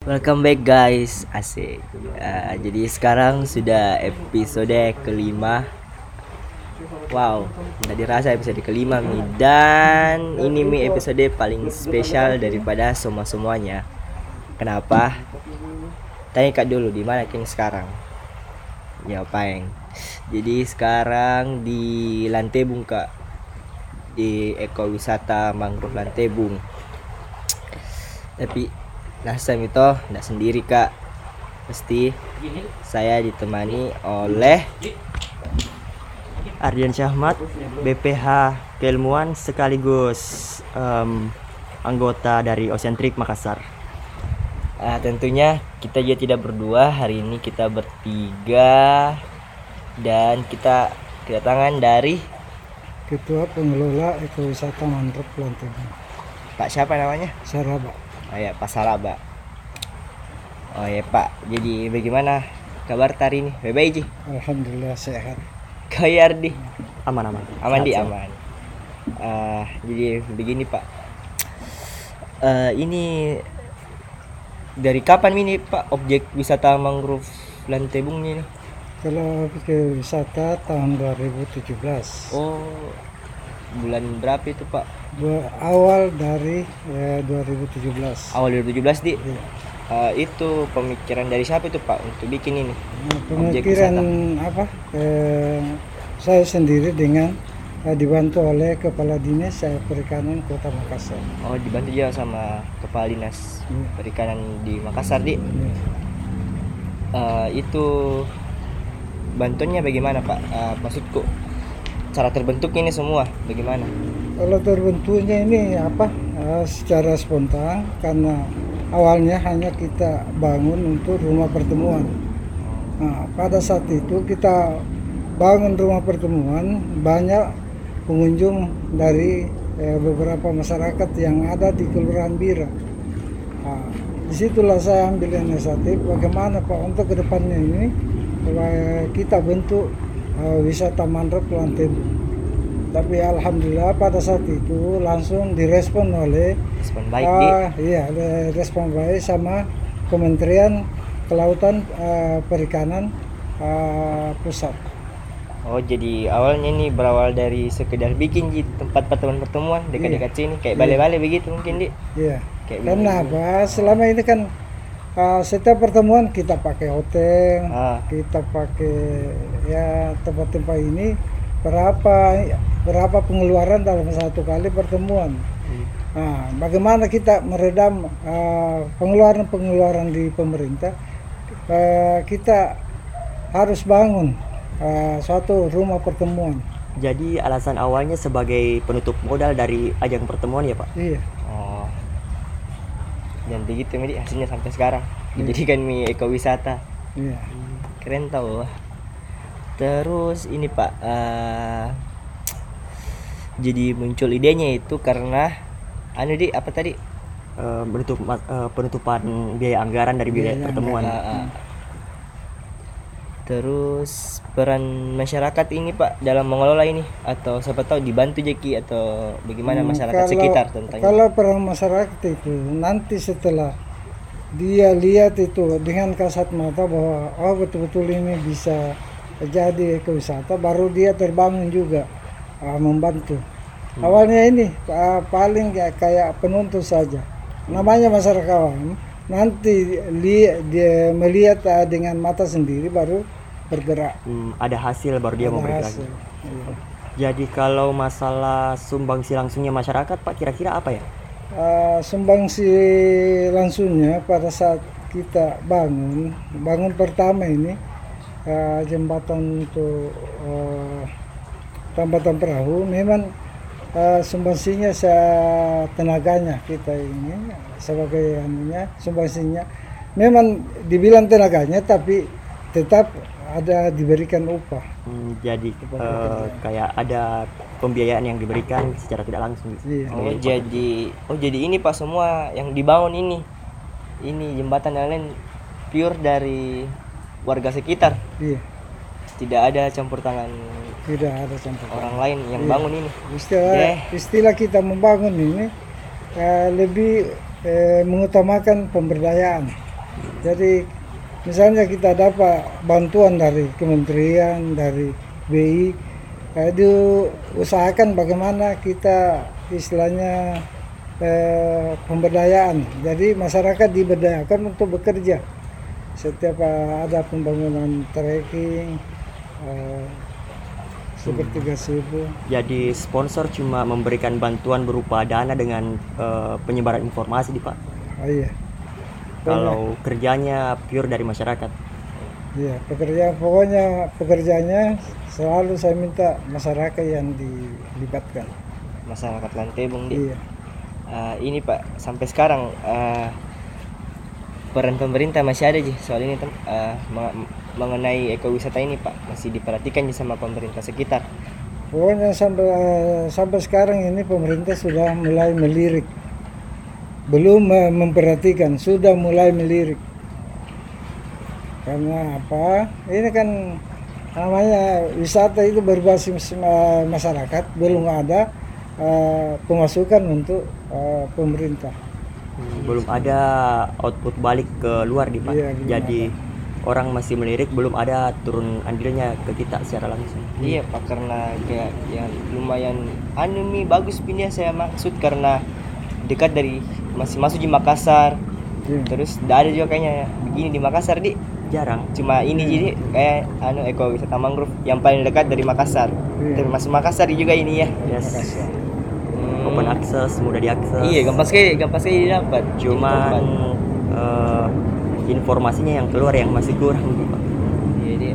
Welcome back guys, asik. Uh, jadi sekarang sudah episode kelima. Wow, tidak dirasa episode kelima mi dan ini mi episode paling spesial daripada semua semuanya. Kenapa? Tanya kak dulu di mana kini sekarang? Ya Peng. Jadi sekarang di Lantebung kak di ekowisata mangrove Lantebung. Tapi Last time itu tidak sendiri kak Pasti saya ditemani oleh Ardian Syahmat BPH Keilmuan sekaligus um, anggota dari Oceantric Makassar. Nah, tentunya kita juga tidak berdua hari ini kita bertiga dan kita kedatangan dari Ketua Pengelola Ekowisata Mangrove Lantebung, Pak siapa namanya? Saraba. Oh ya Pak Salaba. Oh ya Pak, jadi bagaimana kabar hari ini? Baik Ji. Alhamdulillah sehat. Kau ya Ardi? Aman aman. Aman di aman. Ah, jadi begini Pak. Eh, ini dari kapan ini Pak objek wisata mangrove Lantebung ini? Kalau ke wisata tahun 2017, Oh, bulan berapa itu Pak? Awal dari eh, 2017. Awal 2017 di. Iya. Eh, itu pemikiran dari siapa itu Pak untuk bikin ini? Nah, pemikiran apa? eh, saya sendiri dengan eh, dibantu oleh Kepala Dinas eh, Perikanan Kota Makassar. Oh, dibantu juga sama kepala dinas Iya. perikanan di Makassar di. Iya. Eh, itu bantuannya bagaimana Pak? Eh, maksudku cara terbentuknya ini semua bagaimana? Kalau terbentuknya ini apa? eh, secara spontan karena awalnya hanya kita bangun untuk rumah pertemuan. Nah, pada saat itu kita bangun rumah pertemuan banyak pengunjung dari eh, beberapa masyarakat yang ada di Kelurahan Bira. Nah, di situlah saya ambil inisiatif bagaimana Pak untuk ke depannya ini eh, kita bentuk eh, wisata mangrove Lantebung. Tapi alhamdulillah pada saat itu langsung direspon oleh Respon baik di. Ah, iya, respon baik sama Kementerian Kelautan eh, Perikanan eh, Pusat. Oh, jadi awalnya ini berawal dari sekedar bikin di tempat pertemuan-pertemuan dekat-dekat sini kayak Iya. balai-balai begitu mungkin di. Iya. Kayak Karena apa? Selama ini kan eh, setiap pertemuan kita pakai hotel, Ah, kita pakai ya tempat-tempat ini berapa berapa pengeluaran dalam satu kali pertemuan. Hmm. Nah, bagaimana kita meredam eh, pengeluaran-pengeluaran di pemerintah? Eh, kita harus bangun eh, suatu rumah pertemuan. Jadi alasan awalnya sebagai penutup modal dari ajang pertemuan ya Pak. Iya, oh. Dan begitu Medi hasilnya sampai sekarang dijadikan mie ekowisata. iya. Keren tau. Terus ini Pak eh, jadi muncul idenya itu karena anu di apa tadi? Eh, penutup eh, penutupan biaya anggaran dari biaya Biaya pertemuan. Ah, ah. Terus peran masyarakat ini Pak dalam mengelola ini atau siapa tahu dibantu Jeki atau bagaimana Hmm, masyarakat kalau- sekitar tentang Kalau peran masyarakat itu nanti setelah dia lihat itu dengan kasat mata bahwa oh betul-betul ini bisa jadi ekowisata, baru dia terbangun juga ah, membantu. Hmm. Awalnya ini ah, paling kayak, kayak penuntut saja. Namanya masyarakat awam. Nanti li- dia melihat ah, dengan mata sendiri baru bergerak. Hmm, ada hasil baru dia mau bergerak. hasil. Iya. Jadi kalau masalah sumbangsi langsungnya masyarakat Pak kira-kira apa ya? Uh, sumbangsi langsungnya pada saat kita bangun bangun pertama ini uh, jembatan untuk uh, tambatan perahu memang uh, sumbangsinya se- tenaganya kita ini sebagai anunya sumbangsinya memang dibilang tenaganya tapi tetap ada diberikan upah Hmm, jadi eh, kayak ada pembiayaan yang diberikan secara tidak langsung. Iya. Oh jadi oh jadi ini Pak semua yang dibangun ini ini jembatan dan lain pure dari warga sekitar iya tidak ada campur tangan tidak ada campur orang lain yang Iya. bangun ini istilah Deh. istilah kita membangun ini eh, lebih eh, mengutamakan pemberdayaan Jadi misalnya kita dapat bantuan dari kementerian, dari BI, eh, diusahakan bagaimana kita istilahnya eh, pemberdayaan. Jadi masyarakat diberdayakan untuk bekerja. Setiap eh, ada pembangunan trekking, eh, seperti gazebo. Jadi sponsor cuma memberikan bantuan berupa dana dengan eh, penyebaran informasi di Pak. Oh iya. Kalau kerjanya pure dari masyarakat. Iya, pekerjaan pokoknya pekerjaannya selalu saya minta masyarakat yang dilibatkan. masyarakat Lantebong di Iya. Eh, ini pak sampai sekarang eh, peran pemerintah masih ada sih soal ini tem eh, meng- mengenai ekowisata ini pak masih diperhatikan sih sama pemerintah sekitar Pokoknya sampai sampai sekarang ini pemerintah sudah mulai melirik. Belum memperhatikan, sudah mulai melirik. Karena apa? Ini kan namanya wisata itu berbasis masyarakat, belum ada eh, pemasukan untuk eh, pemerintah. Belum ada output balik ke luar di Pak. Iya, Jadi orang masih melirik belum ada turun andilnya ke kita secara langsung. iya pak karena kayak yang lumayan anu bagus pindah saya maksud karena dekat dari masih masuk di Makassar Iya. terus tidak ada juga kayaknya begini di Makassar di Jarang. cuma ini jadi kayak anu ekowisata mangrove yang paling dekat dari Makassar Iya. termasuk Makassar juga ini ya Yes. Makassar. Hmm. Open access, mudah diakses. Iya, gampang sekali, gampang sekali didapat. Cuman eh, informasinya yang keluar yang masih kurang di Pak. jadi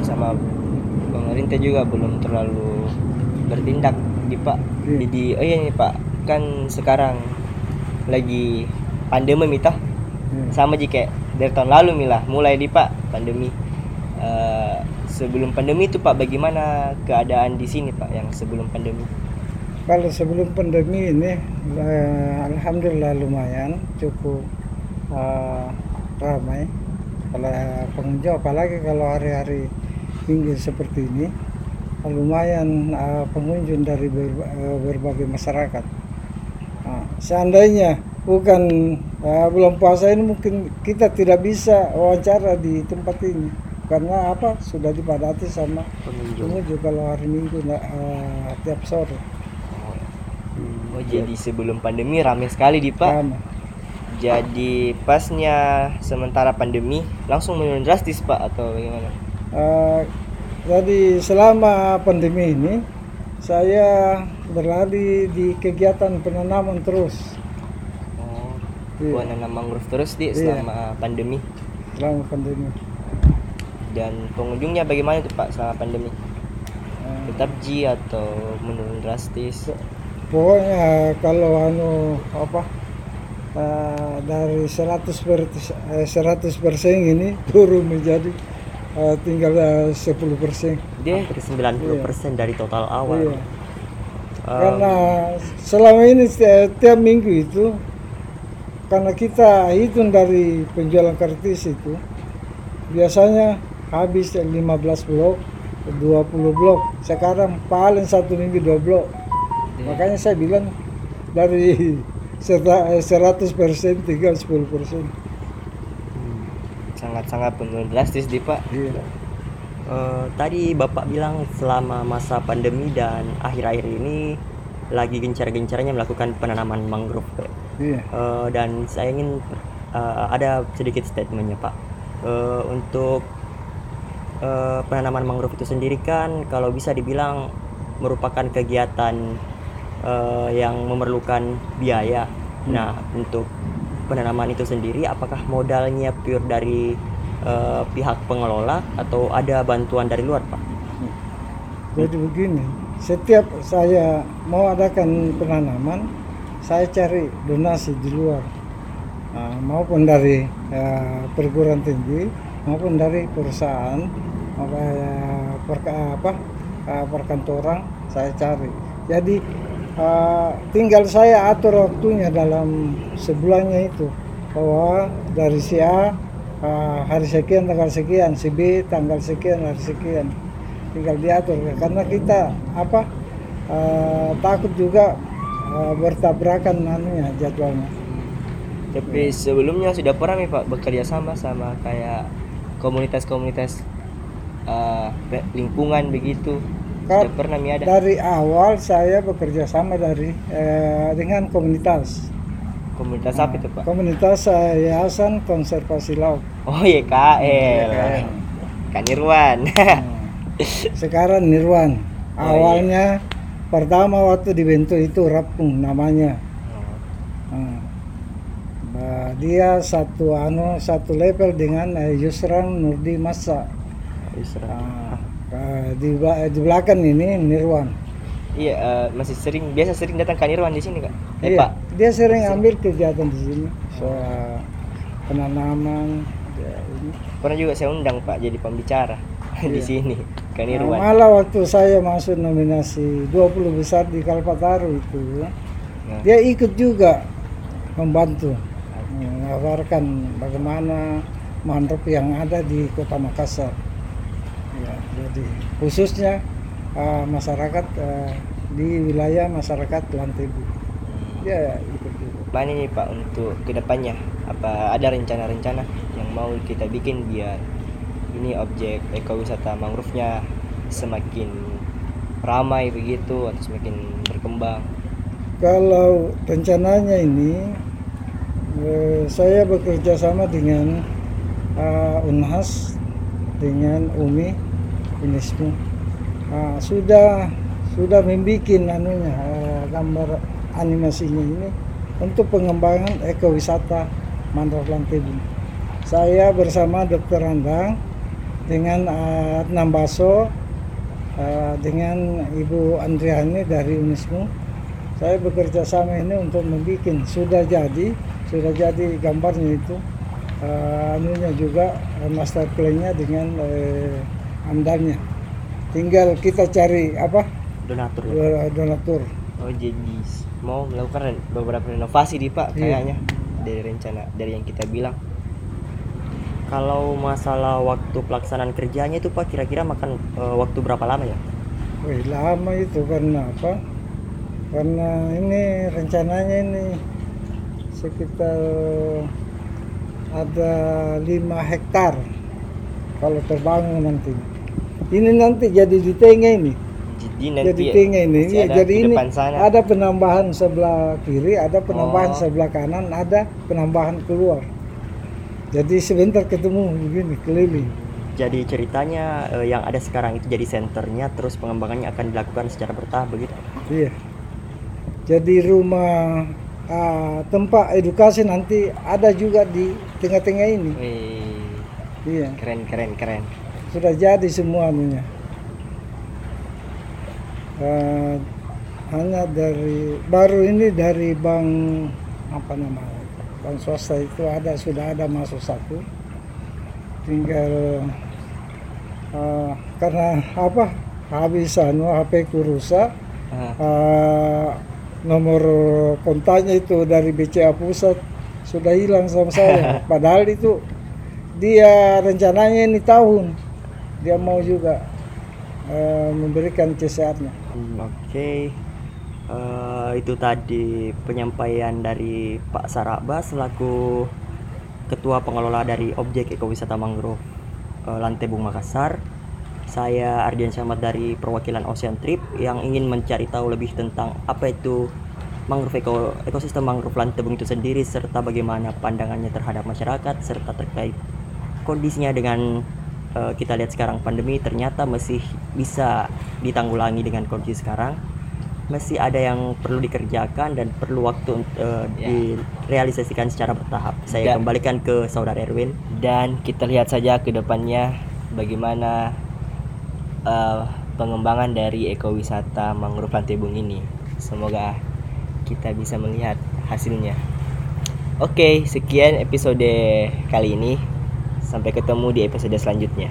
sama pemerintah juga belum terlalu bertindak di Pak. Iya. Jadi oh iya nih Pak, kan sekarang lagi pandemi mita Iya. sama jika dari tahun lalu milah mulai di Pak pandemi. Eh, sebelum pandemi itu Pak bagaimana keadaan di sini Pak yang sebelum pandemi? Kalau sebelum pandemi ini, eh, alhamdulillah lumayan cukup eh, ramai. Kalau pengunjung, apalagi kalau hari-hari minggu seperti ini, lumayan eh, pengunjung dari ber- eh, berbagai masyarakat. Seandainya bukan eh, bulan puasa ini mungkin kita tidak bisa wawancara di tempat ini karena apa sudah dipadati sama Pengunjung. kalau hari minggu eh, tiap sore. Oh jadi sebelum pandemi ramai sekali di Pak. Sama. Jadi pasnya sementara pandemi langsung menurun drastis Pak atau bagaimana? Eh, jadi selama pandemi ini saya berlari di kegiatan penanaman terus Oh, Iya. gua nanam mangrove terus di Iya. selama pandemi selama pandemi. dan pengunjungnya bagaimana tuh Pak selama pandemi? Eh, Tetap G atau menurun drastis? pokoknya kalau anu apa eh, dari 100 per, eh, 100 persen ini turun menjadi eh, tinggal eh, 10 persen. Dia Hampir 90% dari total awal. Iya. Eh, Karena selama ini setiap, tiap minggu itu karena kita hitung dari penjualan kartis itu biasanya habis 15 blok 20 blok sekarang paling satu minggu dua blok makanya saya bilang dari serta- eh, 100 persen tinggal 10 persen sangat-sangat menurun drastis di Pak. iya eh, tadi Bapak bilang selama masa pandemi dan akhir-akhir ini lagi gencar-gencarnya melakukan penanaman mangrove. Pak. iya Eh, dan saya ingin eh, ada sedikit statementnya Pak Eh, untuk eh, penanaman mangrove itu sendiri kan kalau bisa dibilang merupakan kegiatan eh, yang memerlukan biaya. Nah untuk penanaman itu sendiri apakah modalnya pure dari eh, pihak pengelola atau ada bantuan dari luar Pak? Jadi begini, setiap saya mau adakan penanaman, saya cari donasi di luar, Nah, maupun dari eh, perguruan tinggi, maupun dari perusahaan, apa, eh, perka- apa eh, perkantoran, saya cari. Jadi eh, tinggal saya atur waktunya dalam sebulannya itu, bahwa dari si A eh, hari sekian tanggal sekian, si B tanggal sekian hari sekian. Tinggal diatur karena kita apa eh, takut juga eh, bertabrakan anunya jadwalnya. Tapi sebelumnya sudah pernah nih Pak bekerja sama sama kayak komunitas-komunitas pe- lingkungan begitu. Ada. Dari awal saya bekerja sama dari eh, dengan komunitas. Komunitas apa itu Pak? Komunitas eh, Yayasan Konservasi Laut. Oh iya KL. Kan Irwan. Sekarang Nirwan. Oh, iya. Awalnya pertama waktu dibentuk itu Rapung namanya. Nah, bah, dia satu anu satu level dengan eh, Yusran Nurdi Masa. Isra. Nah, eh, di, di belakang ini Nirwan. iya eh, masih sering biasa sering datang kan Irwan di sini Kak. Eh Iya, Pak. dia sering ambil kegiatan di sini soal penanaman. ya, ini. Pernah juga saya undang Pak jadi pembicara di Iya. sini kan Nah, Irwan. malah waktu saya masuk nominasi 20 besar di Kalpataru itu, Nah. dia ikut juga membantu mengabarkan bagaimana mangrove yang ada di Kota Makassar. Ya, jadi khususnya uh, masyarakat uh, di wilayah masyarakat Lantebu. Dia ikut juga. Mana nih Pak untuk ke depannya? Apa ada rencana-rencana yang mau kita bikin biar ini objek ekowisata mangrove-nya semakin ramai begitu atau semakin berkembang? Kalau rencananya ini eh, saya bekerja sama dengan eh, Unhas dengan Umi Unismu Ah, sudah sudah membuat anunya eh, gambar animasinya ini untuk pengembangan ekowisata Mangrove Lantebu. Saya bersama Dr. Andang dengan eh, Adnan Baso eh, dengan Ibu Andriani dari Unismu saya bekerja sama ini untuk membuat sudah jadi sudah jadi gambarnya itu eh, anunya juga eh, master plan-nya dengan eh, amdalnya tinggal kita cari apa Donatur ya. donatur Oh jadi mau melakukan beberapa renovasi di Pak Iya. kayaknya dari rencana dari yang kita bilang. Kalau masalah waktu pelaksanaan kerjanya itu Pak kira-kira makan eh, waktu berapa lama ya? Wih, lama itu karena apa karena ini rencananya ini sekitar ada 5 hektar kalau terbangun nanti ini nanti jadi di tengah ini. Jadi nanti jadi tengah ini. Ada jadi di ini sana. ada penambahan sebelah kiri ada penambahan Oh. sebelah kanan ada penambahan keluar. Jadi sebentar ketemu begini keliling. Jadi ceritanya eh, yang ada sekarang itu jadi senternya terus pengembangannya akan dilakukan secara bertahap begitu. iya. Jadi rumah ah, tempat edukasi nanti ada juga di tengah-tengah ini. Wih, iya. Keren keren keren. Sudah jadi semuanya Eh, hanya dari baru ini dari bank apa namanya bank swasta itu ada sudah ada masuk satu. Tinggal eh, karena apa habis anu HP ku rusak. Eh, nomor kontaknya itu dari BCA pusat sudah hilang sama saya. Padahal itu dia rencananya ini tahun dia mau juga eh, memberikan kesehatan Hmm, Oke. Eh, itu tadi penyampaian dari Pak Saraba selaku Ketua Pengelola dari Objek Ekowisata Mangrove eh, Lantebung Makassar. Saya Ardian Samad dari perwakilan Ocean Trip yang ingin mencari tahu lebih tentang apa itu mangrove eko- ekosistem mangrove Lantebung itu sendiri serta bagaimana pandangannya terhadap masyarakat serta terkait kondisinya dengan eh, kita lihat sekarang pandemi ternyata masih bisa ditanggulangi dengan kondisi sekarang masih ada yang perlu dikerjakan dan perlu waktu untuk eh, Ya. direalisasikan secara bertahap. Saya Dan- kembalikan ke saudara Erwin. dan kita lihat saja ke depannya bagaimana eh, pengembangan dari ekowisata mangrove Lantebung ini. Semoga kita bisa melihat hasilnya. Oke, sekian episode kali ini. Sampai ketemu di episode selanjutnya.